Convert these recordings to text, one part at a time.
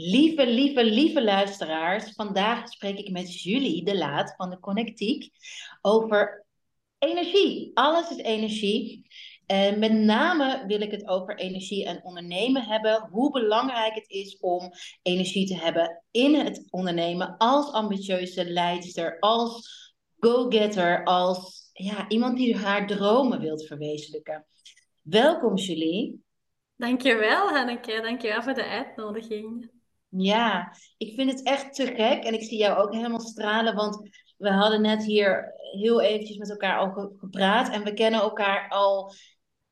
Lieve, lieve, lieve luisteraars. Vandaag spreek ik met Julie de Laat van de Connectiek over energie. Alles is energie. En met name wil ik het over energie en ondernemen hebben. Hoe belangrijk het is om energie te hebben in het ondernemen als ambitieuze leidster, als go-getter, als ja, iemand die haar dromen wilt verwezenlijken. Welkom Julie. Dankjewel Hanneke, dankjewel voor de uitnodiging. Ja, ik vind het echt te gek en ik zie jou ook helemaal stralen, want we hadden net hier heel eventjes met elkaar al gepraat en we kennen elkaar al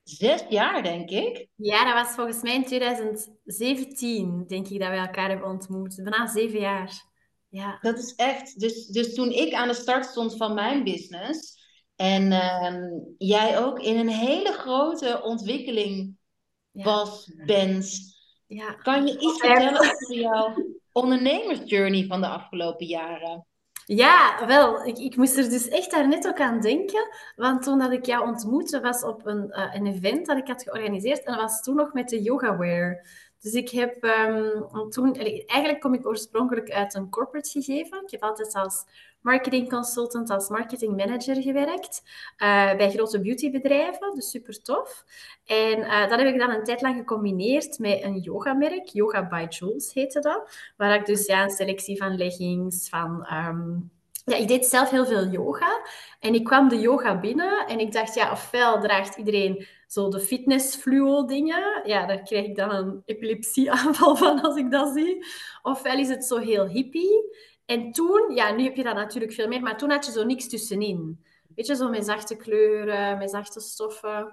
zes jaar, denk ik. Ja, dat was volgens mij in 2017, denk ik, dat we elkaar hebben ontmoet. Bijna zeven jaar. Ja. Dat is echt, dus, dus toen ik aan de start stond van mijn business en uh, jij ook in een hele grote ontwikkeling was, bent ja. Kan je iets vertellen over jouw ondernemersjourney van de afgelopen jaren? Ja, wel. Ik, ik moest er dus echt daar net ook aan denken. Want toen dat ik jou ontmoette, was op een, uh, een event dat ik had georganiseerd. En dat was toen nog met de YogaWare. Dus ik heb um, toen... Eigenlijk kom ik oorspronkelijk uit een corporate gegeven. Ik heb altijd als marketing consultant, als marketing manager gewerkt uh, bij grote beautybedrijven, dus super tof. En uh, dat heb ik dan een tijd lang gecombineerd met een yogamerk, Yoga by Jules heette dat, waar ik dus ja, een selectie van leggings, van... Um, ja, ik deed zelf heel veel yoga. En ik kwam de yoga binnen en ik dacht, ja, ofwel draagt iedereen zo de fitnessfluo dingen. Ja, daar krijg ik dan een epilepsieaanval van als ik dat zie. Ofwel is het zo heel hippie. En toen, ja, nu heb je dat natuurlijk veel meer, maar toen had je zo niks tussenin. Weet je, zo met zachte kleuren, met zachte stoffen.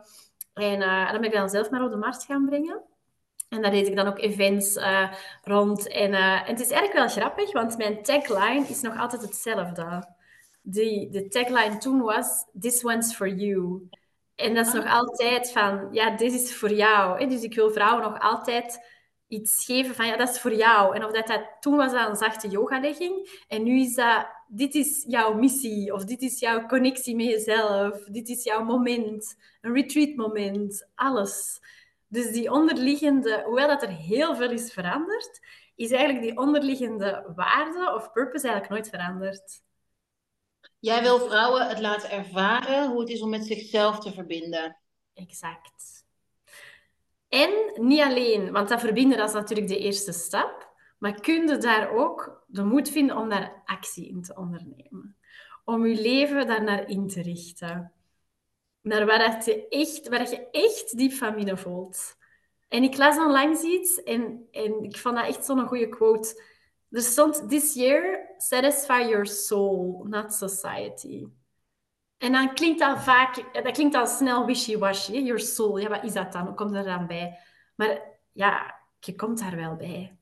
En uh, dan ben ik dan zelf maar op de markt gaan brengen. En daar deed ik dan ook events uh, rond. En, uh, en, het is eigenlijk wel grappig, want mijn tagline is nog altijd hetzelfde. Die, de tagline toen was, this one's for you. En dat is nog altijd van, ja, dit is voor jou. Dus ik wil vrouwen nog altijd iets geven van ja, dat is voor jou. En of dat, dat toen was dat een zachte yogalegging en nu is dat, dit is jouw missie of dit is jouw connectie met jezelf, dit is jouw moment, een retreat moment, alles. Dus die onderliggende, hoewel dat er heel veel is veranderd, is eigenlijk die onderliggende waarde of purpose eigenlijk nooit veranderd. Jij wil vrouwen het laten ervaren hoe het is om met zichzelf te verbinden. Exact. En niet alleen, want dat verbinden dat is natuurlijk de eerste stap, maar kun je daar ook de moed vinden om daar actie in te ondernemen. Om je leven daarnaar in te richten. Naar waar, je echt, waar je echt diep van binnen voelt. En ik las onlangs iets en, en ik vond dat echt zo'n goede quote. Er stond, this year, satisfy your soul, not society. En dan klinkt dat vaak, dat klinkt al snel wishy-washy, your soul. Ja, wat is dat dan? Hoe komt er dan bij? Maar ja, je komt daar wel bij.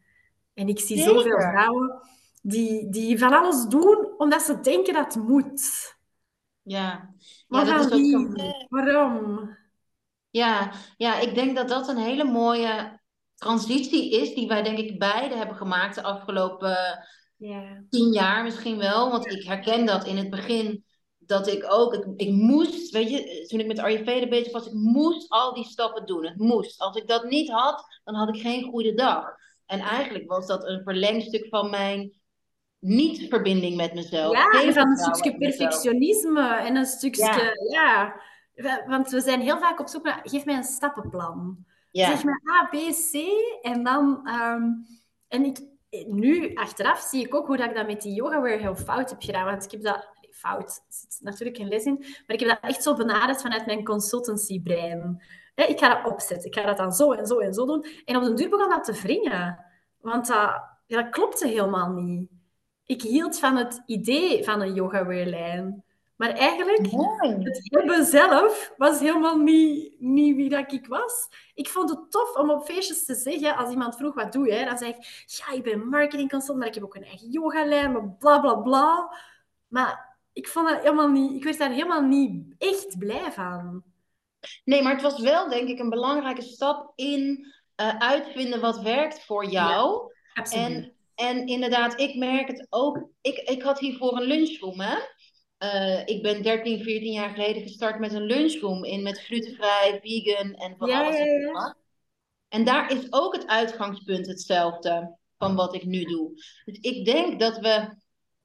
En ik zie zoveel vrouwen die, die van alles doen omdat ze denken dat het moet. Ja, ja dat is ook Waarom? Ja, ja, ik denk dat dat een hele mooie transitie is die wij denk ik beide hebben gemaakt de afgelopen ja. tien jaar misschien wel. Want ik herken dat in het begin dat ik ook, ik, ik, moest, weet je, toen ik met Ayurveda bezig was, ik moest al die stappen doen. Het moest. Als ik dat niet had, dan had ik geen goede dag. En eigenlijk was dat een verlengstuk van mijn niet-verbinding met mezelf. Ja, van een stukje perfectionisme en een stukje, ja. Want we zijn heel vaak op zoek naar, geef mij een stappenplan. Ja. Zeg maar A, B, C en dan... Um, en ik, nu, achteraf, zie ik ook hoe dat ik dat met die yoga weer heel fout heb gedaan. Want ik heb dat fout. Er zit natuurlijk geen les in. Maar ik heb dat echt zo benaderd vanuit mijn consultancy-brein. Ik ga dat opzetten. Ik ga dat dan zo en zo en zo doen. En op de duur begon dat te wringen. Want dat, ja, dat klopte helemaal niet. Ik hield van het idee van een yoga-weerlijn. Maar eigenlijk, het hebben zelf was helemaal niet, niet wie dat ik was. Ik vond het tof om op feestjes te zeggen, als iemand vroeg, wat doe je? Dan zeg ik, ja, ik ben marketingconsultant, maar ik heb ook een eigen yogalijn, bla, bla, bla. Maar ik, vond dat helemaal niet, ik werd daar helemaal niet echt blij van. Nee, maar het was wel, denk ik, een belangrijke stap in uh, uitvinden wat werkt voor jou. Ja, en, en inderdaad, ik merk het ook. Ik, ik had hiervoor een lunchroom, hè? Uh, ik ben 13, 14 jaar geleden gestart met een lunchroom in met glutenvrij, vegan en van alles. Ja, ja. En daar is ook het uitgangspunt hetzelfde. van wat ik nu doe. Dus ik denk dat we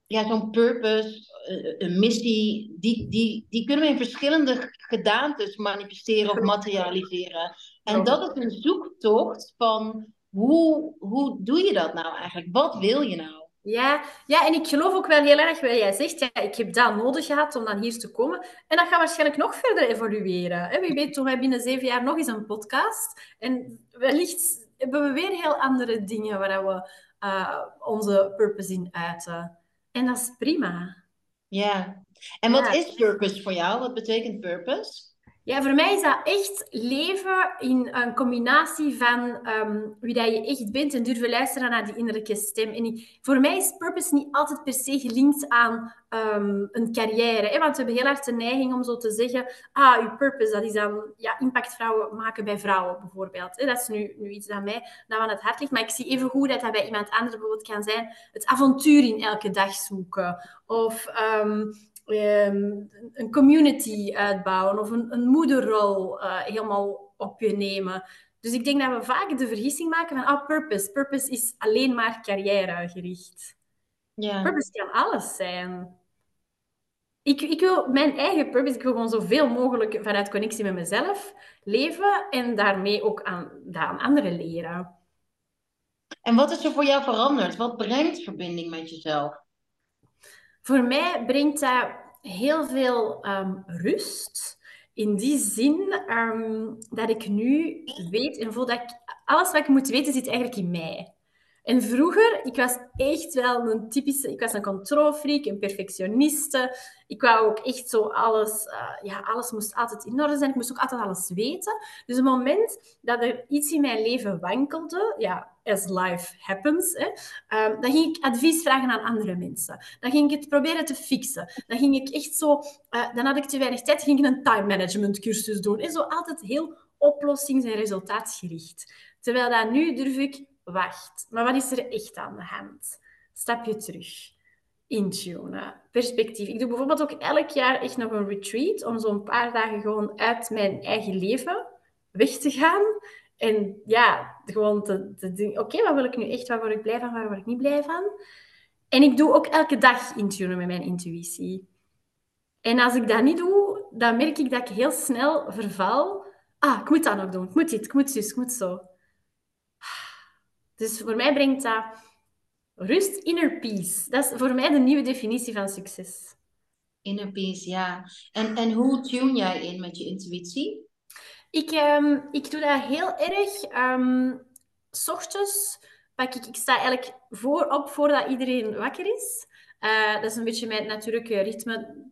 ja, zo'n purpose, eh, een missie, die, die, die kunnen we in verschillende gedaantes manifesteren of materialiseren. En dat is een zoektocht van hoe, hoe doe je dat nou eigenlijk? Wat wil je nou? Ja, ja, en ik geloof ook wel heel erg wat jij zegt. Ja, ik heb dat nodig gehad om dan hier te komen. En dat gaat waarschijnlijk nog verder evolueren. Wie weet doen wij binnen zeven jaar nog eens een podcast. En wellicht hebben we weer heel andere dingen waar we uh, onze purpose in uiten. En dat is prima. Ja. En wat is purpose voor jou? Wat betekent purpose? Ja, voor mij is dat echt leven in een combinatie van um, wie dat je echt bent en durven luisteren naar die innerlijke stem. En voor mij is purpose niet altijd per se gelinkt aan um, een carrière. Hè? Want we hebben heel hard de neiging om zo te zeggen, ah, uw purpose, dat is dan ja, impactvrouwen maken bij vrouwen bijvoorbeeld. Hè? Dat is nu, nu iets dat mij nou aan het hart ligt. Maar ik zie even goed dat dat bij iemand anders bijvoorbeeld kan zijn, het avontuur in elke dag zoeken. Of... Um, um, een community uitbouwen of een, een moederrol uh, helemaal op je nemen. Dus ik denk dat we vaak de vergissing maken van ah, purpose. Purpose is alleen maar carrièregericht. Ja. Purpose kan alles zijn. Ik, ik wil mijn eigen purpose, ik wil gewoon zoveel mogelijk vanuit connectie met mezelf leven en daarmee ook aan, aan anderen leren. En wat is er voor jou veranderd? Wat brengt verbinding met jezelf? Voor mij brengt dat heel veel ehm, rust. In die zin ehm, dat ik nu weet en voel dat ik, alles wat ik moet weten zit eigenlijk in mij. En vroeger, ik was echt wel een typische, ik was een controlfreak, een perfectioniste. Ik wou ook echt zo alles, uh, ja, alles moest altijd in orde zijn. Ik moest ook altijd alles weten. Dus het moment dat er iets in mijn leven wankelde, ja, as life happens, hè, um, dan ging ik advies vragen aan andere mensen. Dan ging ik het proberen te fixen. Dan ging ik echt zo, uh, dan had ik te weinig tijd, ging ik een time management cursus doen. En zo altijd heel oplossings- en resultaatsgericht. Terwijl dat nu durf ik wacht, maar wat is er echt aan de hand? Stapje terug. Intunen, perspectief. Ik doe bijvoorbeeld ook elk jaar echt nog een retreat om zo'n paar dagen gewoon uit mijn eigen leven weg te gaan. En ja, gewoon te, te denken, oké, wat wil ik nu echt? Waar word ik blij van? Waar word ik niet blij van? En ik doe ook elke dag intunen met mijn intuïtie. En als ik dat niet doe, dan merk ik dat ik heel snel verval. Ah, ik moet dat nog doen. Ik moet dit, ik moet zus, ik moet zo. Dus voor mij brengt dat rust, inner peace. Dat is voor mij de nieuwe definitie van succes. Inner peace, ja. En, en hoe tune jij in met je intuïtie? Ik, um, ik doe dat heel erg. Um, s ochtends pak ik, ik sta eigenlijk voorop voordat iedereen wakker is. Uh, dat is een beetje mijn natuurlijke ritme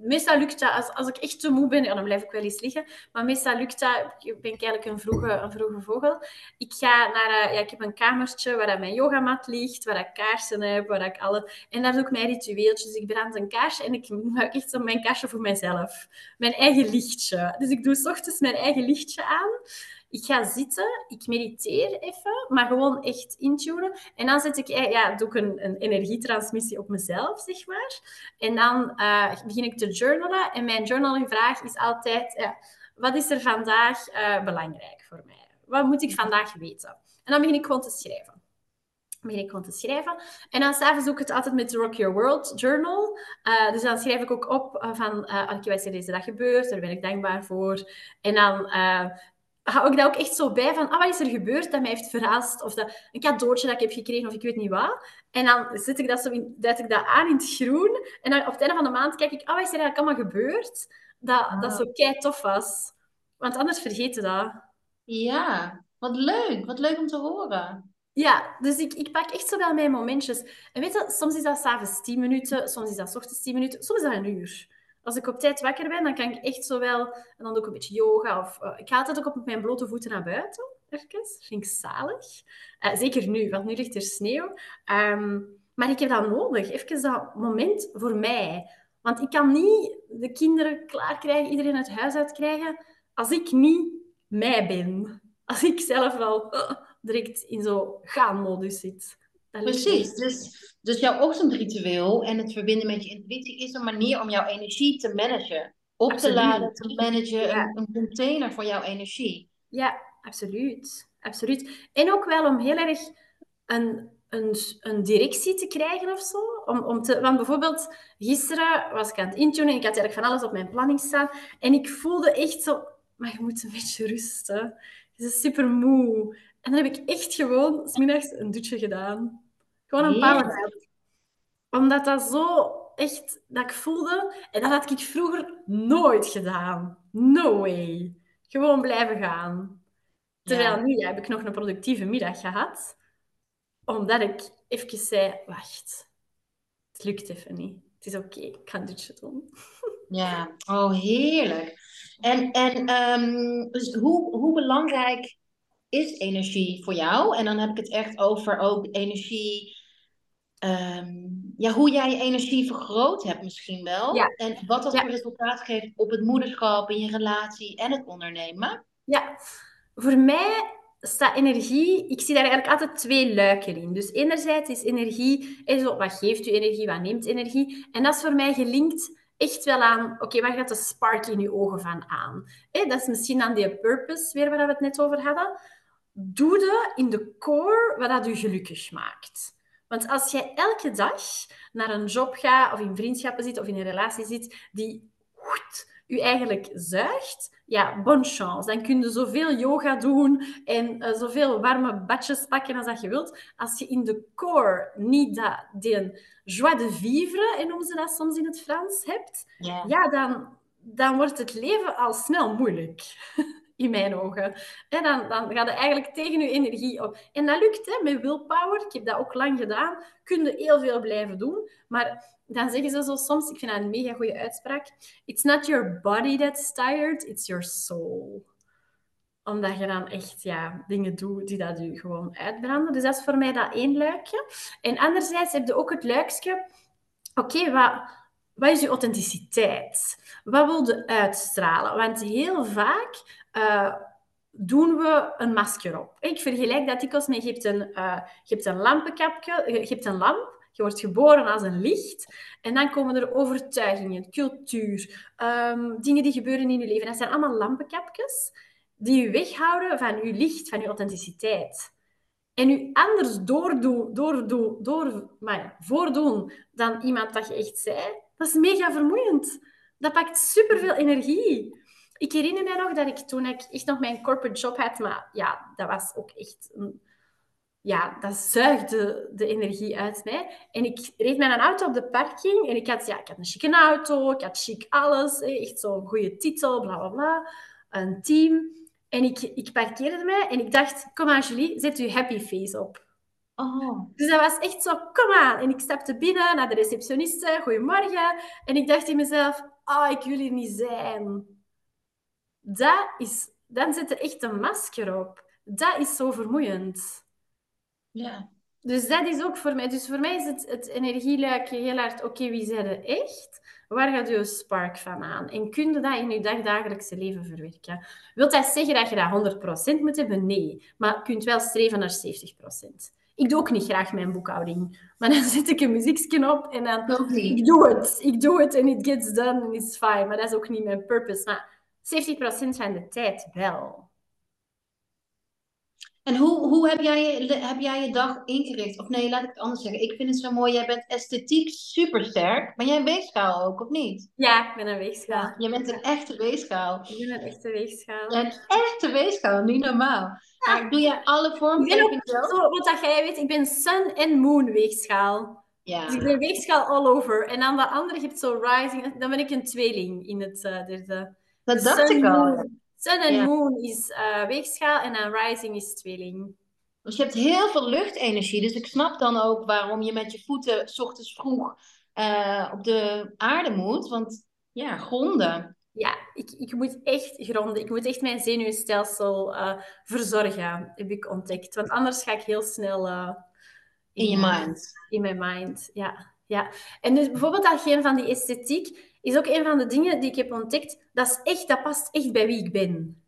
meestal lukt dat, als, als ik echt te moe ben, ja, dan blijf ik wel eens liggen. Maar meestal lukt dat, ik ben eigenlijk een vroege, een vroege vogel. Ik ga naar, uh, ja, ik heb een kamertje waar dat mijn yogamat ligt, waar ik kaarsen heb, waar ik alle... En daar doe ik mijn ritueeltjes. Ik brand een kaarsje en ik maak echt zo mijn kaarsje voor mezelf. Mijn eigen lichtje. Dus ik doe s ochtends mijn eigen lichtje aan ik ga zitten, ik mediteer even, maar gewoon echt intunen. En dan zet ik, eh, ja, doe ik een, een energietransmissie op mezelf, zeg maar. En dan uh, begin ik te journalen. En mijn journaling-vraag is altijd, ja, wat is er vandaag belangrijk voor mij? Wat moet ik vandaag weten? En dan begin ik gewoon te schrijven begin ik gewoon te schrijven. En dan s'avonds doe ik het altijd met de Rock Your World Journal. Dus dan schrijf ik ook op van, uh, wat is er deze dag gebeurd? Daar ben ik dankbaar voor. En dan hou ik dat ook echt zo bij van, ah, wat is er gebeurd dat mij heeft verrast? Of dat, een cadeautje dat ik heb gekregen, of ik weet niet wat. En dan zet ik dat zo in, ik dat aan in het groen. En dan op het einde van de maand kijk ik, ah, wat is er eigenlijk allemaal gebeurd? Dat, ah. dat zo kei tof was. Want anders vergeet je dat. Ja, wat leuk. Wat leuk om te horen. Ja, dus ik, ik pak echt zo wel mijn momentjes. En weet je, soms is dat s'avonds 10 minuten, soms is dat s ochtends 10 minuten, soms is dat een uur als ik op tijd wakker ben, dan kan ik echt zo wel... En dan doe ik een beetje yoga. Of, uh, ik ga altijd ook op mijn blote voeten naar buiten. Dat vind ik zalig. Uh, zeker nu, want nu ligt er sneeuw. Um, maar ik heb dat nodig. Even dat moment voor mij. Want ik kan niet de kinderen klaar krijgen, iedereen het huis uitkrijgen, als ik niet mij ben. Als ik zelf wel uh, direct in zo'n gaan-modus zit. Precies. Dus, dus jouw ochtendritueel en het verbinden met je intuïtie is een manier om jouw energie te managen. Op te laden, te managen, een, een, container voor jouw energie. Ja, absoluut. absoluut. En ook wel om heel erg een, een, een directie te krijgen of zo. Om, om te, want bijvoorbeeld, gisteren was ik aan het intunen en ik had eigenlijk van alles op mijn planning staan. En ik voelde echt zo, maar je moet een beetje rusten. Je is super moe. En dan heb ik echt gewoon smiddags een dutje gedaan. Gewoon een paar nap. Omdat dat zo echt, dat ik voelde, en dat had ik vroeger nooit gedaan. No way. Gewoon blijven gaan. Terwijl nu heb ik nog een productieve middag gehad, omdat ik even zei, wacht, het lukt even niet. Het is oké, ik ga een dutje doen. Ja, oh heerlijk. En, en um, dus hoe, hoe belangrijk is energie voor jou? En dan heb ik het echt over ook energie Ehm, ja, hoe jij je energie vergroot hebt misschien wel. En wat dat voor resultaat geeft op het moederschap, in je relatie en het ondernemen. Ja, voor mij staat energie, ik zie daar eigenlijk altijd twee luiken in. Dus enerzijds is energie, zo, wat geeft u energie, wat neemt energie? En dat is voor mij gelinkt echt wel aan, oké, okay, waar gaat de spark in je ogen van aan? dat is misschien dan die purpose, weer waar we het net over hadden. Doe de in de core wat dat u gelukkig maakt. Want als jij elke dag naar een job gaat, of in vriendschappen zit, of in een relatie zit, die u eigenlijk zuigt, ja, bonne chance. Dan kun je zoveel yoga doen en uh, zoveel warme badjes pakken als dat je wilt. Als je in de core niet dat, die joie de vivre, en noemen ze dat soms in het Frans, hebt, ja, dan, dan wordt het leven al snel moeilijk. in mijn ogen. En dan, dan gaat het eigenlijk tegen je energie op. En dat lukt hè, met willpower. Ik heb dat ook lang gedaan. Kun je heel veel blijven doen. Maar dan zeggen ze zo soms, ik vind dat een mega goede uitspraak. It's not your body that's tired, it's your soul. Omdat je dan echt ja, dingen doet die dat je gewoon uitbranden. Dus dat is voor mij dat één luikje. En anderzijds heb je ook het luikje... Oké, wat, wat is je authenticiteit? Wat wil je uitstralen? Want heel vaak uh, doen we een masker op. Ik vergelijk dat dikwijls met, je hebt uh, je hebt een lampenkapje, je hebt een lamp, je wordt geboren als een licht en dan komen er overtuigingen, cultuur, um, dingen die gebeuren in je leven. Dat zijn allemaal lampenkapjes die je weghouden van je licht, van je authenticiteit. En je anders doordoen, doordoen, door, maar, voordoen dan iemand dat je echt zei, dat is mega vermoeiend. Dat pakt superveel energie ik herinner me nog dat ik toen ik echt nog mijn corporate job had, maar ja, dat was ook echt... Een, ja, dat zuigde de energie uit mij. En ik reed met een auto op de parking en ik had, ja, ik had een chique auto, ik had chic alles, echt zo'n goede titel, bla bla bla, een team. En ik, ik parkeerde mij en ik dacht, kom aan Julie, zet je happy face op. Oh. Dus dat was echt zo, kom aan. En ik stapte binnen naar de receptioniste, goedemorgen. En ik dacht in mezelf, oh, ik wil hier niet zijn dat is, dan zit er echt een masker op. Dat is zo vermoeiend. Ja. Dus dat is ook voor mij. Dus voor mij is het, het energieluikje heel hard, oké, wie zijn er echt? Waar gaat je spark van aan? En kun je dat in je dagdagelijkse leven verwerken? Wilt dat zeggen dat je dat 100% moet hebben? Nee. Maar je kunt wel streven naar 70%. Ik doe ook niet graag mijn boekhouding. Maar dan zet ik een muziekje op en dan... Ik doe het. Ik doe het en it gets done and it's fine. Maar dat is ook niet mijn purpose. Maar 70% van de tijd wel. En hoe, hoe heb, jij, heb jij je dag ingericht? Of nee, laat ik het anders zeggen. Ik vind het zo mooi. Jij bent esthetiek super sterk. Ben jij een weegschaal ook, of niet? Ja, ik ben een weegschaal. Ja, je bent een echte weegschaal. Ik ben een echte weegschaal. Een echte weegschaal, niet normaal. Ja. doe jij alle vormen? Zo, wat dat jij weet, ik ben sun en moon weegschaal. Ja. Dus ik ben weegschaal all over. En dan de andere, je hebt zo rising. Dan ben ik een tweeling in het uh, derde. Dat dacht ik al. Sun en Moon is uh, weegschaal en dan Rising is tweeling. Dus je hebt heel veel luchtenergie. Dus ik snap dan ook waarom je met je voeten s ochtends vroeg uh, op de aarde moet. Want ja, gronden. Ja, ik, ik moet echt gronden. Ik moet echt mijn zenuwstelsel uh, verzorgen, heb ik ontdekt. Want anders ga ik heel snel... in, in je mind. In mijn mind, ja. ja. En dus bijvoorbeeld datgene van die esthetiek is ook een van de dingen die ik heb ontdekt. Dat, is echt, dat past echt bij wie ik ben.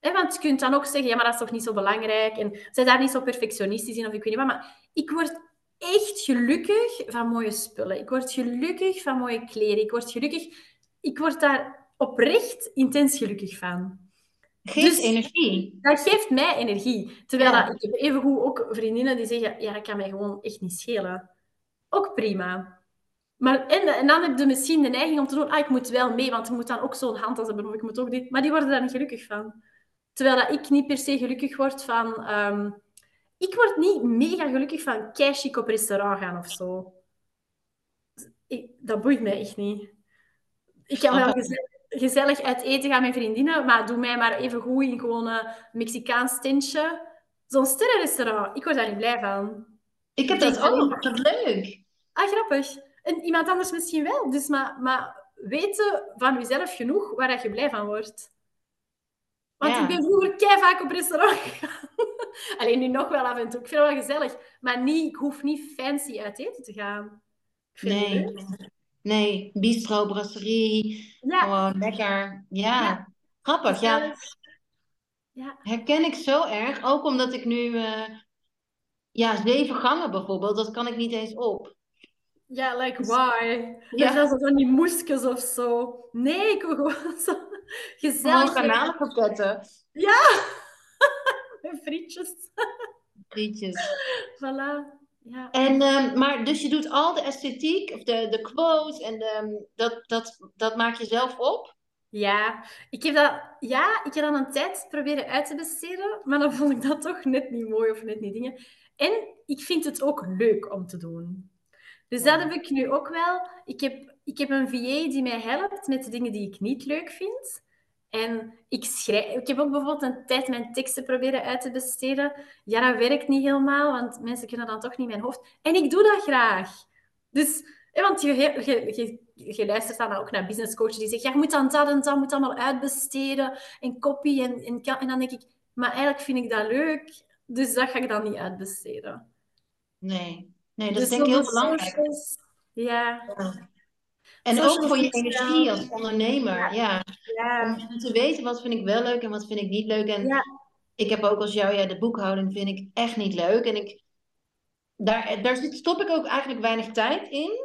want je kunt dan ook zeggen, ja, maar dat is toch niet zo belangrijk. En zijn daar niet zo perfectionistisch in, of ik weet niet wat. Maar ik word echt gelukkig van mooie spullen. Ik word gelukkig van mooie kleren. Ik word gelukkig... Ik word daar oprecht intens gelukkig van. Geeft Dus- energie. Dat geeft mij energie. Terwijl Ja. dat, ik heb evengoed ook vriendinnen die zeggen, ja, dat kan mij gewoon echt niet schelen. Ook prima. Maar, en, en dan heb je misschien de neiging om te doen, ah, ik moet wel mee, want ik moet dan ook zo'n handtas hebben, of ik moet ook dit. Maar die worden daar niet gelukkig van. Terwijl dat ik niet per se gelukkig word van... ehm, ik word niet mega gelukkig van kei op restaurant gaan of zo. Ik- dat boeit mij echt niet. Ik kan wel gezellig uit eten gaan met vriendinnen, maar doe mij maar even goed in gewoon een Mexicaans tentje. Zo'n sterrenrestaurant, ik word daar niet blij van. Ik heb Ik dat ook. Wat leuk. Ah, grappig. En iemand anders misschien wel. Dus maar, maar weten van jezelf genoeg waar dat je blij van wordt. Want Ja. ik ben vroeger kei vaak op restaurant gegaan. Alleen nu nog wel af en toe. Ik vind het wel gezellig. Maar niet, ik hoef niet fancy uit eten te gaan. Ik vind het Nee. Nee, bistro, brasserie. Ja, Gewoon lekker. Ja. Ja. Grappig. Ja, gezellig. Ja. herken ik zo erg. Ook omdat ik nu... eh, ja, zeven gangen bijvoorbeeld. Dat kan ik niet eens op. Ja, like why? Ja. Ja. Net van die moesjes of zo. Nee, ik wil gewoon zo Gewoon gezellig garnalenpakketten. met frietjes. Frietjes. Voilà. Ja. En, ehm, maar dus je doet al de esthetiek, of de, de quotes, en de, dat, dat, dat maak je zelf op? Ja, ik heb dat, ja, ik heb dat een tijd proberen uit te besteden, maar dan vond ik dat toch net niet mooi of net niet dingen. En ik vind het ook leuk om te doen. Dus dat heb ik nu ook wel. Ik heb, ik heb een VA die mij helpt met de dingen die ik niet leuk vind. En ik schrijf... Ik heb ook bijvoorbeeld een tijd mijn teksten proberen uit te besteden. Ja, dat werkt niet helemaal, want mensen kunnen dan toch niet mijn hoofd. En ik doe dat graag. Dus, want je, je, je, je luistert dan ook naar business coaches die zeggen, ja, je moet dan dat en dat moet allemaal uitbesteden en copy en, en, en dan denk ik, maar eigenlijk vind ik dat leuk, dus dat ga ik dan niet uitbesteden. Nee. Nee, dat Dus is denk ik heel belangrijk. Ja, En ook voor je energie als ondernemer. Ja. ja, Om te weten wat vind ik wel leuk en wat vind ik niet leuk. En Ja. ik heb ook als jou, ja, de boekhouding vind ik echt niet leuk. En ik, daar, daar stop ik ook eigenlijk weinig tijd in.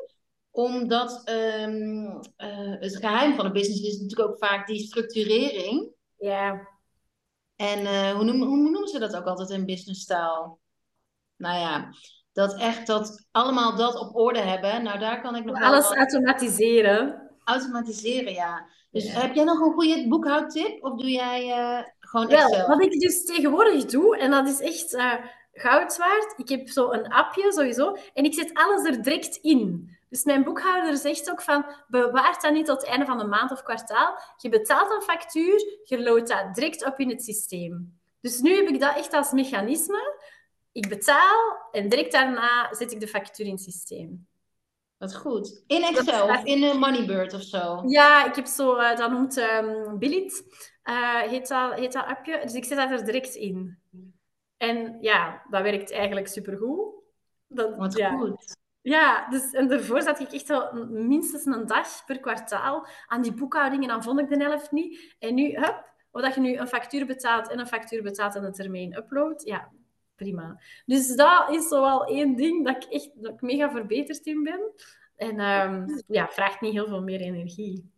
Omdat ehm, eh, het geheim van een business is natuurlijk ook vaak die structurering. ja. En eh, hoe, noemen, hoe noemen ze dat ook altijd in businesstaal? Nou ja, dat echt dat allemaal dat op orde hebben. Nou, daar kan ik nog Alles automatiseren. automatiseren, ja. Dus Ja. heb jij nog een goede boekhoudtip? Of doe jij eh, gewoon Wel, Excel? wat ik dus tegenwoordig doe, en dat is echt eh goud waard, ik heb zo een appje sowieso, en ik zet alles er direct in. Dus mijn boekhouder zegt ook van, bewaar dat niet tot het einde van de maand of kwartaal. Je betaalt een factuur, je loadt dat direct op in het systeem. Dus nu heb ik dat echt als mechanisme. Ik betaal en direct daarna zet ik de factuur in het systeem. Wat goed. In Excel of in een Moneybird of zo? Ja, ik heb zo, eh, dat noemt ehm Billit, eh, heet, dat, heet dat appje. Dus ik zet dat er direct in. En ja, dat werkt eigenlijk supergoed. Dat, Wat ja. goed. Ja, dus, en daarvoor zat ik echt wel een- minstens een dag per kwartaal aan die boekhouding en dan vond ik de helft niet. En nu, hup, of dat je nu een factuur betaalt en een factuur betaalt en een termijn upload, ja, prima. Dus dat is zo wel één ding dat ik echt dat ik mega verbeterd in ben. En ehm, ja, vraagt niet heel veel meer energie.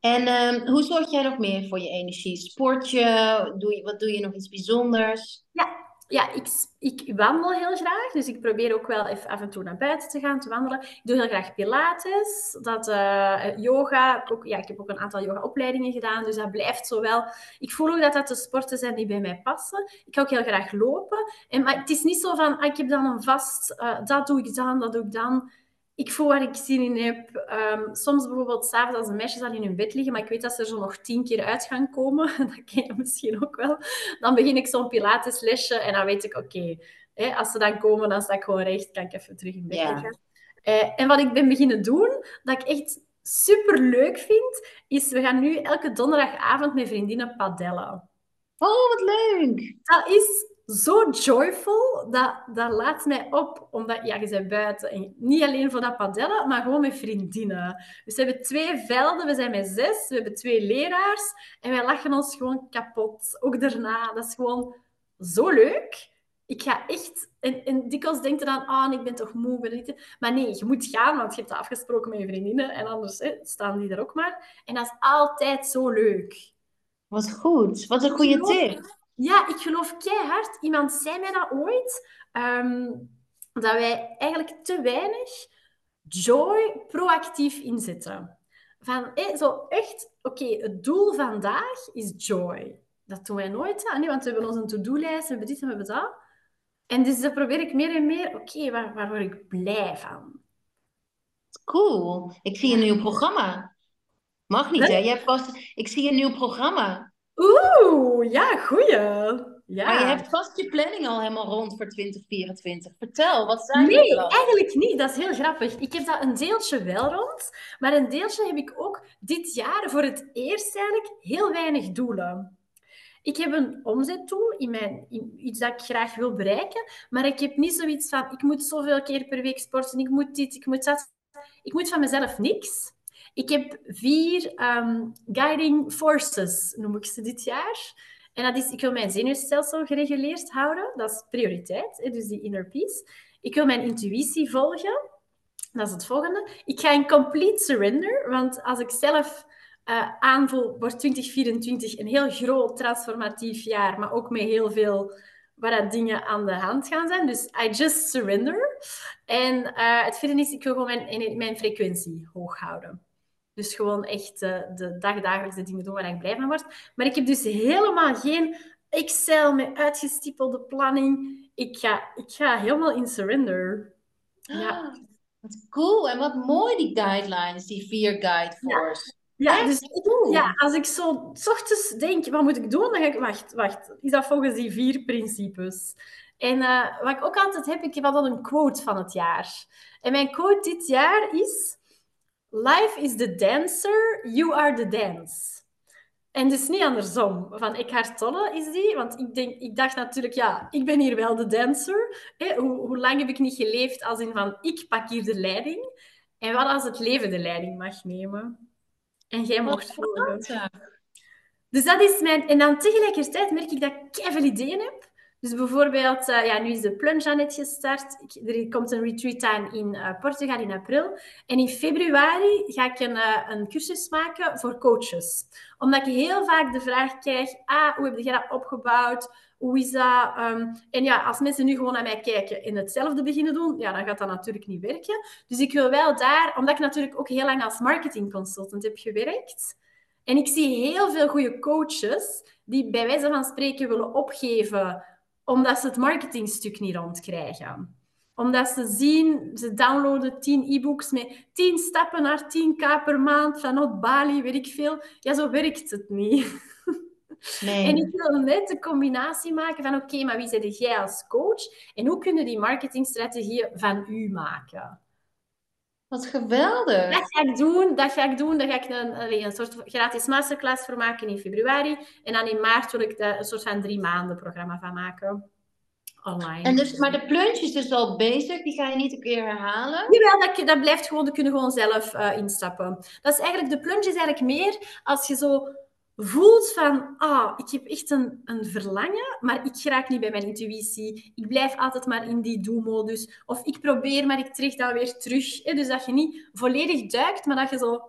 En ehm, hoe zorg jij nog meer voor je energie? Sport je? Doe je wat doe je nog iets bijzonders? Ja, ik, ik wandel heel graag. Dus ik probeer ook wel even af en toe naar buiten te gaan, te wandelen. Ik doe heel graag pilates, dat, eh, yoga. Ik, ook, ja, ik heb ook een aantal yogaopleidingen gedaan, dus dat blijft zo wel. Ik voel ook dat dat de sporten zijn die bij mij passen. Ik ga ook heel graag lopen. En, maar het is niet zo van, ah, ik heb dan een vast, eh, dat doe ik dan, dat doe ik dan. Ik voel waar ik zin in heb. Ehm, soms bijvoorbeeld s'avonds als de meisjes al in hun bed liggen, maar ik weet dat ze er zo nog tien keer uit gaan komen. Dat ken je misschien ook wel. Dan begin ik zo'n pilateslesje en dan weet ik, oké, als ze dan komen, dan sta ik gewoon recht, kan ik even terug in bed Ja. liggen. Eh, en wat ik ben beginnen doen, dat ik echt super leuk vind, is we gaan nu elke donderdagavond met vriendinnen padellen. Oh, wat leuk! Dat is zo joyful, dat, dat laat mij op. Omdat, ja, je bent buiten. En niet alleen voor dat padellen, maar gewoon met vriendinnen. Dus we hebben twee velden, we zijn met zes, we hebben twee leraars. En wij lachen ons gewoon kapot. Ook daarna, dat is gewoon zo leuk. Ik ga echt... En, en dikwijls denkt je dan, ah, ik ben toch moe. Ben. Maar nee, je moet gaan, want je hebt dat afgesproken met je vriendinnen. En anders hè, staan die er ook maar. En dat is altijd zo leuk. Wat goed. Wat een goede tip. Ja, ik geloof keihard. Iemand zei mij dat ooit. ehm, dat wij eigenlijk te weinig joy proactief inzetten. Van, hé, zo echt, oké, het doel vandaag is joy. Dat doen wij nooit, hè? Nee, want we hebben onze to-do-lijst, we hebben dit en we hebben dat. En dus dan probeer ik meer en meer, oké, waar, waar word ik blij van? Cool. Ik zie een nieuw programma. Mag niet, hè? Je hebt vast... Ik zie een nieuw programma. Oeh, ja, goeie. Ja. Maar je hebt vast je planning al helemaal rond voor 2024. Vertel, wat zijn Nee, plannen? eigenlijk niet. Dat is heel grappig. Ik heb dat een deeltje wel rond, maar een deeltje heb ik ook dit jaar voor het eerst eigenlijk heel weinig doelen. Ik heb een omzetdoel in mijn, in iets dat ik graag wil bereiken, maar ik heb niet zoiets van ik moet zoveel keer per week sporten, ik moet dit, ik moet dat. Ik moet van mezelf niks. Ik heb vier ehm, guiding forces, noem ik ze dit jaar. En dat is, ik wil mijn zenuwstelsel gereguleerd houden. Dat is prioriteit, dus die inner peace. Ik wil mijn intuïtie volgen. Dat is het volgende. Ik ga in complete surrender, want als ik zelf eh, aanvoel, wordt 2024 een heel groot transformatief jaar, maar ook met heel veel waar dat dingen aan de hand gaan zijn. Dus I just surrender. En eh, het vierde is, ik wil gewoon mijn, mijn frequentie hoog houden. Dus gewoon echt uh, de dagdagelijkse dingen doen waar ik blij van word. Maar ik heb dus helemaal geen Excel met uitgestippelde planning. Ik ga, ik ga helemaal in surrender. Ja. Ah, wat cool. En wat mooi die guidelines, die vier guide force. Ja, Echt dus ja, als ik zo s ochtends denk, wat moet ik doen? Dan ga ik, wacht, wacht. Is dat volgens die vier principes? En uh, wat ik ook altijd heb, ik heb altijd een quote van het jaar. En mijn quote dit jaar is... Life is the dancer, you are the dance. En dus niet andersom. Van Eckhart Tolle is die. Want ik, denk, ik dacht natuurlijk, ja, ik ben hier wel de dancer. Hè? Hoe, hoe lang heb ik niet geleefd als in van, ik pak hier de leiding. En wat als het leven de leiding mag nemen? En jij mocht volgen. Dus dat is mijn... En dan tegelijkertijd merk ik dat ik veel ideeën heb. Dus bijvoorbeeld, uh, ja, nu is de plunge net gestart. Ik, er komt een retreat aan in uh, Portugal in april. En in februari ga ik een, uh, een cursus maken voor coaches. Omdat ik heel vaak de vraag krijg, ah, hoe heb je dat opgebouwd? Hoe is dat? Um, en ja, als mensen nu gewoon naar mij kijken en hetzelfde beginnen doen, ja, dan gaat dat natuurlijk niet werken. Dus ik wil wel daar, omdat ik natuurlijk ook heel lang als marketing consultant heb gewerkt. En ik zie heel veel goede coaches die bij wijze van spreken willen opgeven omdat ze het marketingstuk niet rondkrijgen. Omdat ze zien, ze downloaden 10 e-books met 10 stappen naar 10k per maand vanuit Bali, weet ik veel. Ja, zo werkt het niet. Nee. En ik wil net de combinatie maken van, oké, okay, maar wie zit jij als coach? En hoe kunnen die marketingstrategieën van u maken? Wat geweldig. Dat ga ik doen. Dat ga ik doen. Daar ga ik een, een soort gratis masterclass voor maken in februari. En dan in maart wil ik daar een soort van drie maanden programma van maken. Online. En dus, maar de plunge is dus al bezig. Die ga je niet een keer herhalen? Jawel, dat, dat blijft gewoon. Dat kunnen gewoon zelf uh, instappen. Dat is eigenlijk, de plunge is eigenlijk meer als je zo voelt van, ah, ik heb echt een, een verlangen, maar ik raak niet bij mijn intuïtie. Ik blijf altijd maar in die do-modus. Of ik probeer, maar ik trek dan weer terug. Hè? Dus dat je niet volledig duikt, maar dat je zo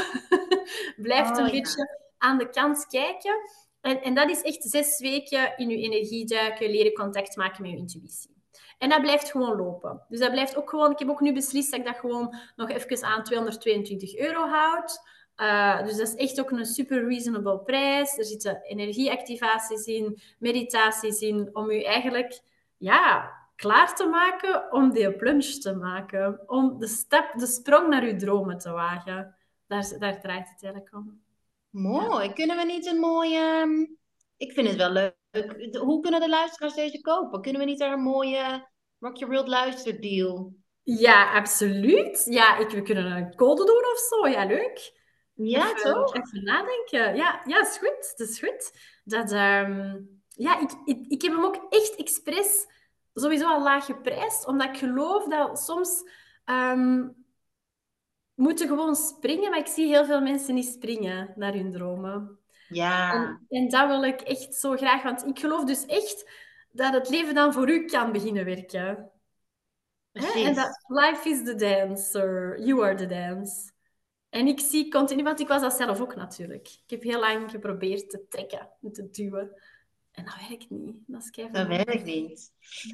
blijft Oh, een ja. beetje aan de kant kijken. En, en dat is echt zes weken in je energie duiken, leren contact maken met je intuïtie. En dat blijft gewoon lopen. Dus dat blijft ook gewoon... Ik heb ook nu beslist dat ik dat gewoon nog even aan 222 euro houd. Uh, dus dat is echt ook een super reasonable prijs. Er zitten energieactivaties in, meditaties in, om u eigenlijk ja, klaar te maken om die plunge te maken. Om de, stap, de sprong naar uw dromen te wagen. Daar, daar draait het eigenlijk om. Mooi. Kunnen we niet een mooie... Ik vind het wel leuk. Hoe kunnen de luisteraars deze kopen? Kunnen we niet daar een mooie Rock Your World luisterdeal? Ja, absoluut. Ja, ik, we kunnen een code doen of zo. Ja, leuk. Ja, even, toch? Even nadenken. Ja, ja, is goed. Dat is goed. Dat, um, ja, ik, ik, ik heb hem ook echt expres sowieso al laag geprijsd, omdat ik geloof dat soms um, moeten gewoon springen, maar ik zie heel veel mensen niet springen naar hun dromen. Ja. En, en dat wil ik echt zo graag, want ik geloof dus echt dat het leven dan voor u kan beginnen werken. En dat life is the dancer, you are the dance. En ik zie continu, want ik was dat zelf ook natuurlijk. Ik heb heel lang geprobeerd te trekken en te duwen. En dat werkt niet. Dat is Dat werkt niet.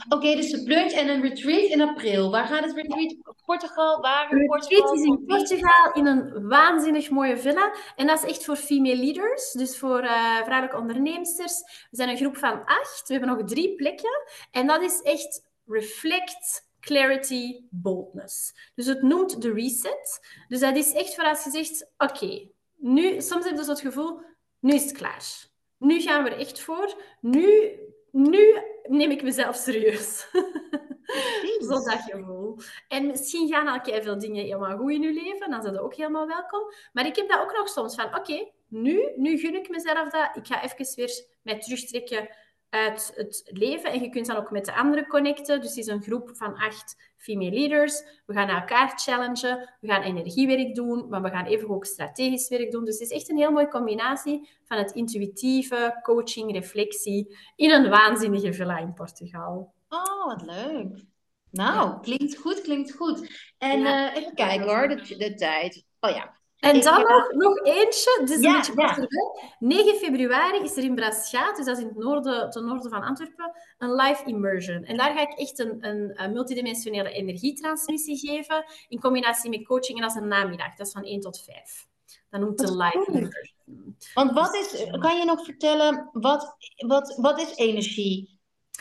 Oké, dus de plunge en een retreat in april. Waar gaat het retreat? Portugal? Waar in Portugal? retreat is in Portugal in een waanzinnig mooie villa. En dat is echt voor female leaders, dus voor uh, vrouwelijke onderneemsters. We zijn een groep van acht. We hebben nog drie plekken. En dat is echt reflect, clarity, boldness. Dus het noemt de reset. Dus dat is echt voor als je zegt, oké, nu, soms heb je zo het gevoel, nu is het klaar nu gaan we er echt voor. Nu, nu neem ik mezelf serieus. Zo dat gevoel. En misschien gaan al veel dingen helemaal goed in je leven, dan zijn ze ook helemaal welkom. Maar ik heb dat ook nog soms van, oké, nu, nu gun ik mezelf dat. Ik ga even weer mij terugtrekken uit het leven. En je kunt dan ook met de anderen connecten. Dus het is een groep van acht female leaders. We gaan elkaar challengen. We gaan energiewerk doen, maar we gaan even ook strategisch werk doen. Dus het is echt een heel mooie combinatie van het intuïtieve, coaching, reflectie in een waanzinnige villa in Portugal. Oh, wat leuk. Nou, klinkt goed, klinkt goed. En eh, even kijken hoor, de, de tijd. Oh ja, en dan nog, nog eentje, dus ja, een beetje ja. 9 februari is er in Braschaat, dus dat is in het noorden, ten noorden van Antwerpen, een live immersion. En daar ga ik echt een, een, een multidimensionele energietransmissie geven, in combinatie met coaching, en dat is een namiddag, dat is van 1 tot 5. Dat noemt de live immersion. Want wat is, kan je nog vertellen, wat, wat, wat is energie?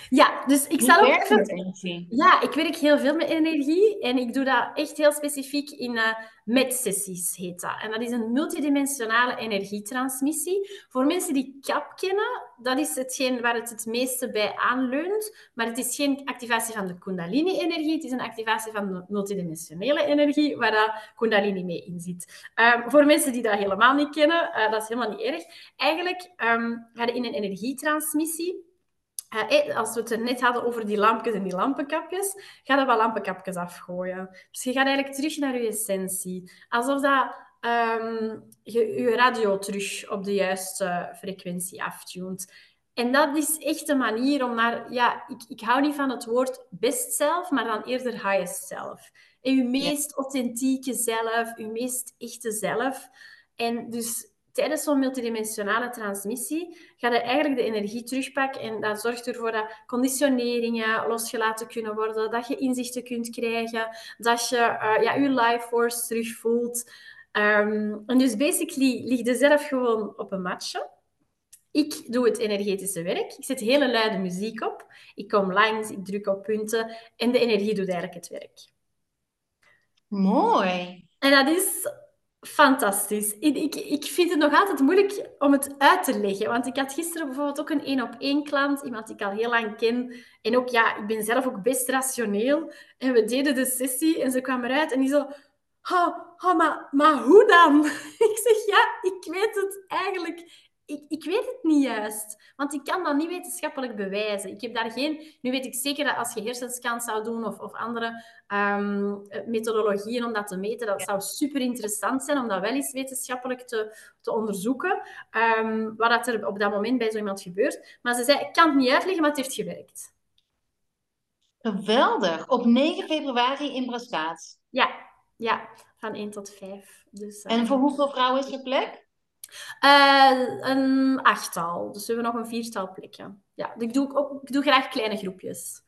Ja, dus ik zal ook even... Ja, ik werk heel veel met energie en ik doe dat echt heel specifiek in uh, MET-sessies, heet dat. En dat is een multidimensionale energietransmissie. Voor mensen die CAP kennen, dat is hetgeen waar het het meeste bij aanleunt, maar het is geen activatie van de kundalini-energie, het is een activatie van de multidimensionele energie, waar dat kundalini mee in zit. Um, voor mensen die dat helemaal niet kennen, uh, dat is helemaal niet erg. Eigenlijk um, ga je in een energietransmissie als we het er net hadden over die lampjes en die lampenkapjes, ga je wel lampenkapjes afgooien. Dus je gaat eigenlijk terug naar je essentie. Alsof dat um, je je radio terug op de juiste frequentie aftunt. En dat is echt een manier om naar... Ja, ik, ik hou niet van het woord best zelf, maar dan eerder highest zelf. En je meest authentieke zelf, je meest echte zelf. En dus tijdens zo'n multidimensionale transmissie ga je eigenlijk de energie terugpakken en dat zorgt ervoor dat conditioneringen losgelaten kunnen worden, dat je inzichten kunt krijgen, dat je uh, ja, je life force terugvoelt. Um, en dus basically lig je zelf gewoon op een matje. Ik doe het energetische werk. Ik zet hele luide muziek op. Ik kom langs, ik druk op punten en de energie doet eigenlijk het werk. Mooi. En dat is Fantastisch. Ik, ik vind het nog altijd moeilijk om het uit te leggen. Want ik had gisteren bijvoorbeeld ook een één-op-één klant, iemand die ik al heel lang ken. En ook, ja, ik ben zelf ook best rationeel. En we deden de sessie en ze kwam eruit en die zo... Oh, maar, maar hoe dan? ik zeg, ja, ik weet het eigenlijk ik, ik weet het niet juist. Want ik kan dat niet wetenschappelijk bewijzen. Ik heb daar geen... Nu weet ik zeker dat als je hersenscans zou doen of, of andere um, methodologieën om dat te meten, dat zou super interessant zijn om dat wel eens wetenschappelijk te, te onderzoeken. Um, wat er op dat moment bij zo iemand gebeurt. Maar ze zei, ik kan het niet uitleggen, maar het heeft gewerkt. Geweldig. Op 9 februari in Braskaat. Ja, ja, van 1 tot 5. Dus, en voor hoeveel vrouwen is er plek? Uh, een achttal. Dus we hebben nog een viertal plekken. Ja, ik doe, ook, ik doe graag kleine groepjes.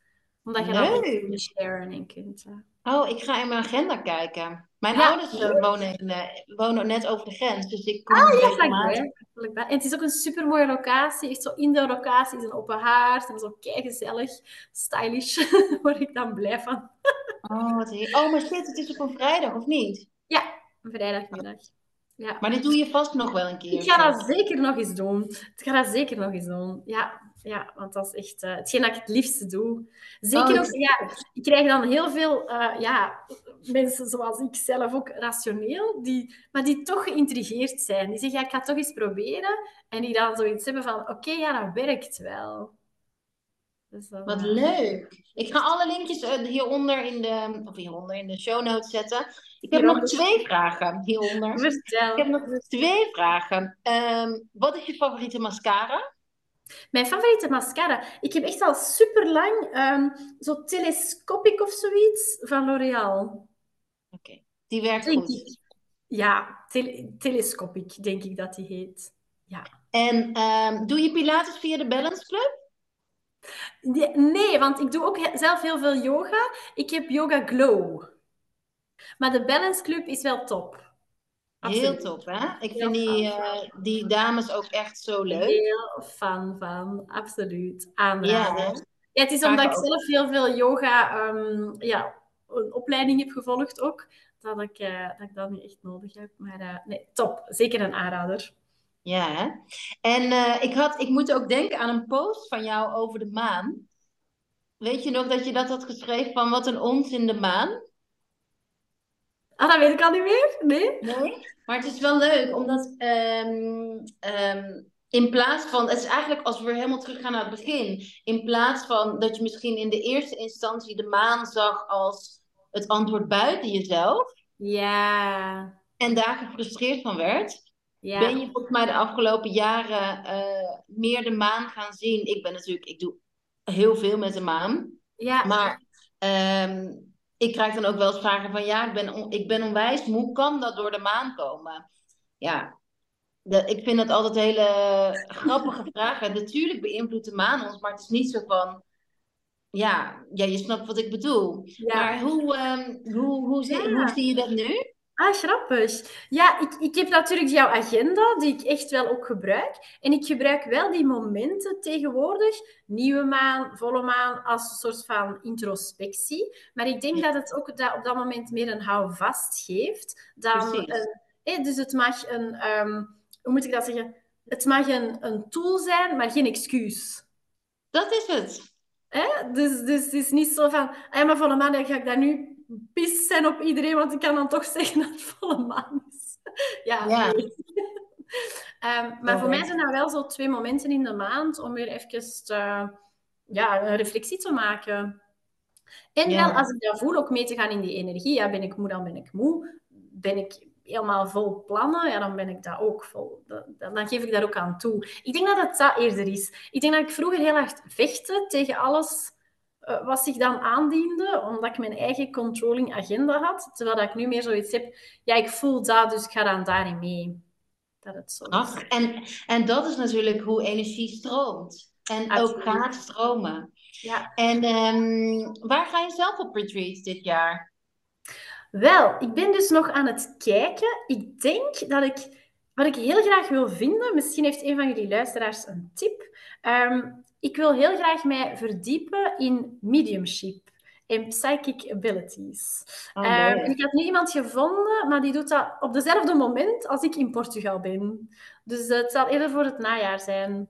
Omdat je dan kunt sharen en kunt... Oh, ik ga in mijn agenda kijken. Mijn ouders uh, wonen, in, uh, wonen net over de grens, dus ik kom ah, ja, vlakbij. En het is ook een super mooie locatie. Echt zo in de locatie is een open haard en zo kei gezellig, stylish. Daar word ik dan blij van. oh, wat. Oh, maar shit, het is op een vrijdag, of niet? Ja, een vrijdagmiddag. Ja. Maar dit doe je vast nog wel een keer. Ik ga dat zeker nog eens doen. Ik ga dat zeker nog eens doen. Ja, ja want dat is echt uh, hetgeen dat ik het liefste doe. Zeker oh, ook, ja, ik krijg dan heel veel uh, ja, mensen zoals ik zelf ook rationeel, die, maar die toch geïntrigeerd zijn. Die zeggen, ja, ik ga het toch eens proberen. En die dan zoiets hebben van, oké, ja, dat werkt wel. Dus Wat leuk. Ik ga alle linkjes eh, hieronder in de, of hieronder in de show notes zetten. Ik heb nog twee vragen hieronder. Ik heb nog twee vragen. Um, wat is je favoriete mascara? Mijn favoriete mascara? Ik heb echt al super lang um, zo telescopic of zoiets van L'Oreal. Oké, die werkt goed. Ja, tel telescopic, denk ik dat die heet. Ja. En ehm, doe je Pilates via de Balance Club? Nee, want ik doe ook zelf heel veel yoga. Ik heb Yoga Glow. Maar de Balance Club is wel top. Heel top, hè? Ik vind die, uh, die dames ook echt zo leuk. Heel fan van, absoluut. Aanraden. Ja, ja, het is omdat ik zelf heel veel yoga, um, ja, een opleiding heb gevolgd ook, dat ik, uh, dat, ik dat nu echt nodig heb. Maar uh, nee, top. Zeker een aanrader. Ja, hè? En uh, ik, had, ik moet ook denken aan een post van jou over de maan. Weet je nog dat je dat had geschreven van wat een onzin de maan? Ah, dat weet ik al niet meer. Nee? Nee? Maar het is wel leuk, omdat um, um, in plaats van, het is eigenlijk als we weer helemaal teruggaan naar het begin, in plaats van dat je misschien in de eerste instantie de maan zag als het antwoord buiten jezelf. Ja. En daar gefrustreerd van werd. Ja. Ben je volgens mij de afgelopen jaren uh, meer de maan gaan zien? Ik ben natuurlijk, ik doe heel veel met de maan. Ja. Maar um, ik krijg dan ook wel eens vragen van ja, ik ben, on, ik ben onwijs, hoe kan dat door de maan komen? Ja, de, ik vind dat altijd hele grappige vragen. Natuurlijk beïnvloedt de maan ons, maar het is niet zo van ja, ja je snapt wat ik bedoel. Ja. Maar hoe, um, hoe, hoe, zie, ja. hoe zie je dat nu? Ah, grappig. Ja, ik, ik heb natuurlijk jouw agenda, die ik echt wel ook gebruik. En ik gebruik wel die momenten tegenwoordig, nieuwe maan, volle maan, als een soort van introspectie. Maar ik denk dat het ook dat op dat moment meer een houvast geeft. Dan een, eh, dus het mag een, um, hoe moet ik dat zeggen? Het mag een, een tool zijn, maar geen excuus. Dat is het. Eh? Dus, dus het is niet zo van, ah, maar volle maan, dan ga ik daar nu pist zijn op iedereen, want ik kan dan toch zeggen dat het volle maan is. ja, ja. Nee. um, maar voor mij zijn dat wel zo twee momenten in de maand om weer even te, ja, een reflectie te maken. En wel, als ik dat voel, ook mee te gaan in die energie. Ja, ben ik moe, dan ben ik moe. Ben ik helemaal vol plannen, ja, dan ben ik dat ook vol. Dan, dan geef ik daar ook aan toe. Ik denk dat het dat eerder is. Ik denk dat ik vroeger heel erg vechtte tegen alles uh, wat zich dan aandiende, omdat ik mijn eigen controlling agenda had. Terwijl dat ik nu meer zoiets heb, ja, ik voel dat, dus ik ga dan daarin mee. Dat het zo Ach, en, en dat is natuurlijk hoe energie stroomt. En Absoluut. ook gaat stromen. Ja. En um, waar ga je zelf op retreat dit jaar? Wel, ik ben dus nog aan het kijken. Ik denk dat ik... Wat ik heel graag wil vinden, misschien heeft een van jullie luisteraars een tip. Um, ik wil heel graag mij verdiepen in mediumship en psychic abilities. Oh, um, ik heb nu iemand gevonden, maar die doet dat op dezelfde moment als ik in Portugal ben. Dus uh, het zal eerder voor het najaar zijn.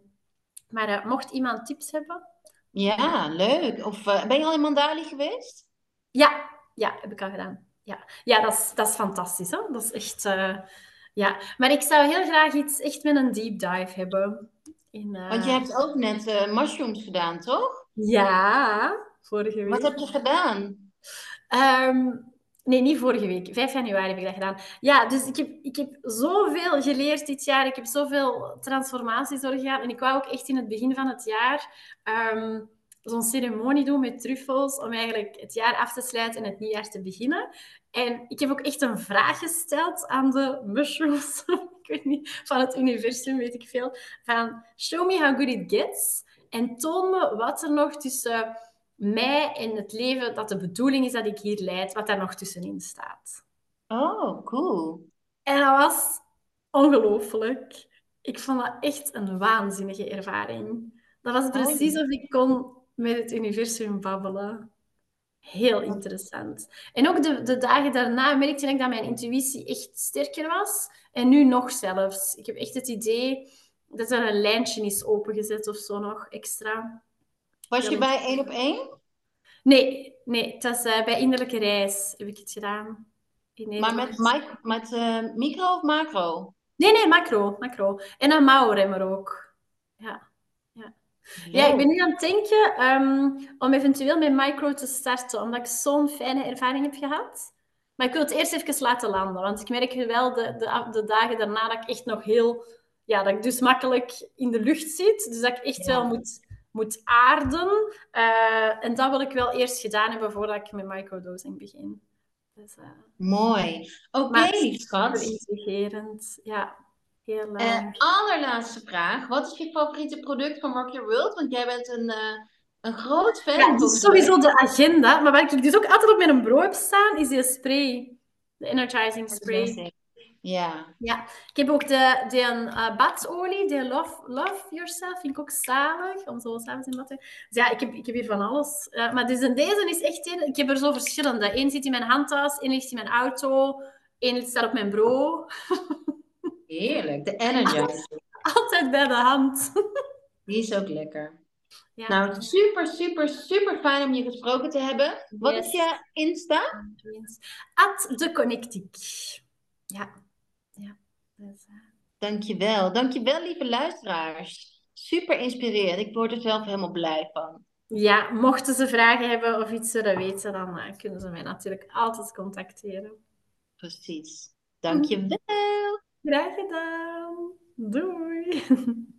Maar uh, mocht iemand tips hebben? Ja, leuk. Of uh, ben je al in Mandali geweest? Ja, ja, heb ik al gedaan. Ja, ja dat, is, dat is fantastisch. Hè? Dat is echt... ja. Maar ik zou heel graag iets echt met een deep dive hebben. In, uh... Want je hebt ook net uh, mushrooms gedaan, toch? Ja, vorige week. Wat heb je gedaan? Um, nee, niet vorige week. 5 januari heb ik dat gedaan. Ja, dus ik heb, ik heb zoveel geleerd dit jaar. Ik heb zoveel transformaties doorgegaan. En ik wou ook echt in het begin van het jaar um, zo'n ceremonie doen met truffels om eigenlijk het jaar af te sluiten en het nieuwjaar te beginnen. En ik heb ook echt een vraag gesteld aan de mushrooms, ik weet niet, van het universum, weet ik veel, van show me how good it gets en toon me wat er nog tussen mij en het leven, dat de bedoeling is dat ik hier leid, wat daar nog tussenin staat. Oh, cool. En dat was ongelooflijk. Ik vond dat echt een waanzinnige ervaring. Dat was precies of ik kon met het universum babbelen. Heel interessant. En ook de, de dagen daarna merkte ik dat mijn intuïtie echt sterker was. En nu nog zelfs. Ik heb echt het idee dat er een lijntje is opengezet of zo nog extra. Was je bij één op één? Nee, nee het was uh, bij Innerlijke Reis heb ik het gedaan. maar met, mic met uh, micro of macro? Nee, nee, macro. macro. En een mouwremmer ook. Ja. Ja, ik ben nu aan het denken um, om eventueel met micro te starten, omdat ik zo'n fijne ervaring heb gehad. Maar ik wil het eerst even laten landen, want ik merk wel de, de, de dagen daarna dat ik echt nog heel... Ja, dat ik dus makkelijk in de lucht zit. Dus dat ik echt ja. wel moet, moet aarden. Uh, en dat wil ik wel eerst gedaan hebben voordat ik met microdosing begin. Dus, uh, Mooi. Oké, okay, schat. intrigerend. Ja, heel leuk. Uh, allerlaatste vraag. Wat is je favoriete product van Rock Your World? Want jij bent een, uh, een groot fan. Ja, sowieso de agenda. Maar wat ik dus ook altijd op mijn bureau heb staan, is die spray. De energizing spray. Ja. ja. Ik heb ook de, de uh, badolie, de love, love Yourself, vind ik ook zalig, om zo samen te doen. Dus ja, ik heb, ik heb hier van alles. Uh, maar dus deze is echt... Een, ik heb er zo verschillende. Eén zit in mijn handtas, één ligt in mijn auto, één staat op mijn bureau. Heerlijk, de Energizer. Altijd bij de hand. Die is ook lekker. Ja. Nou, super, super, super fijn om je gesproken te hebben. Wat yes. is je Insta? At de Connectiek. Ja. Ja. Dus, uh... Dankjewel. Dankjewel, lieve luisteraars. Super inspirerend. Ik word er zelf helemaal blij van. Ja, mochten ze vragen hebben of iets willen weten, dan uh, kunnen ze mij natuurlijk altijd contacteren. Precies. Dankjewel. Graag gedaan. Doei.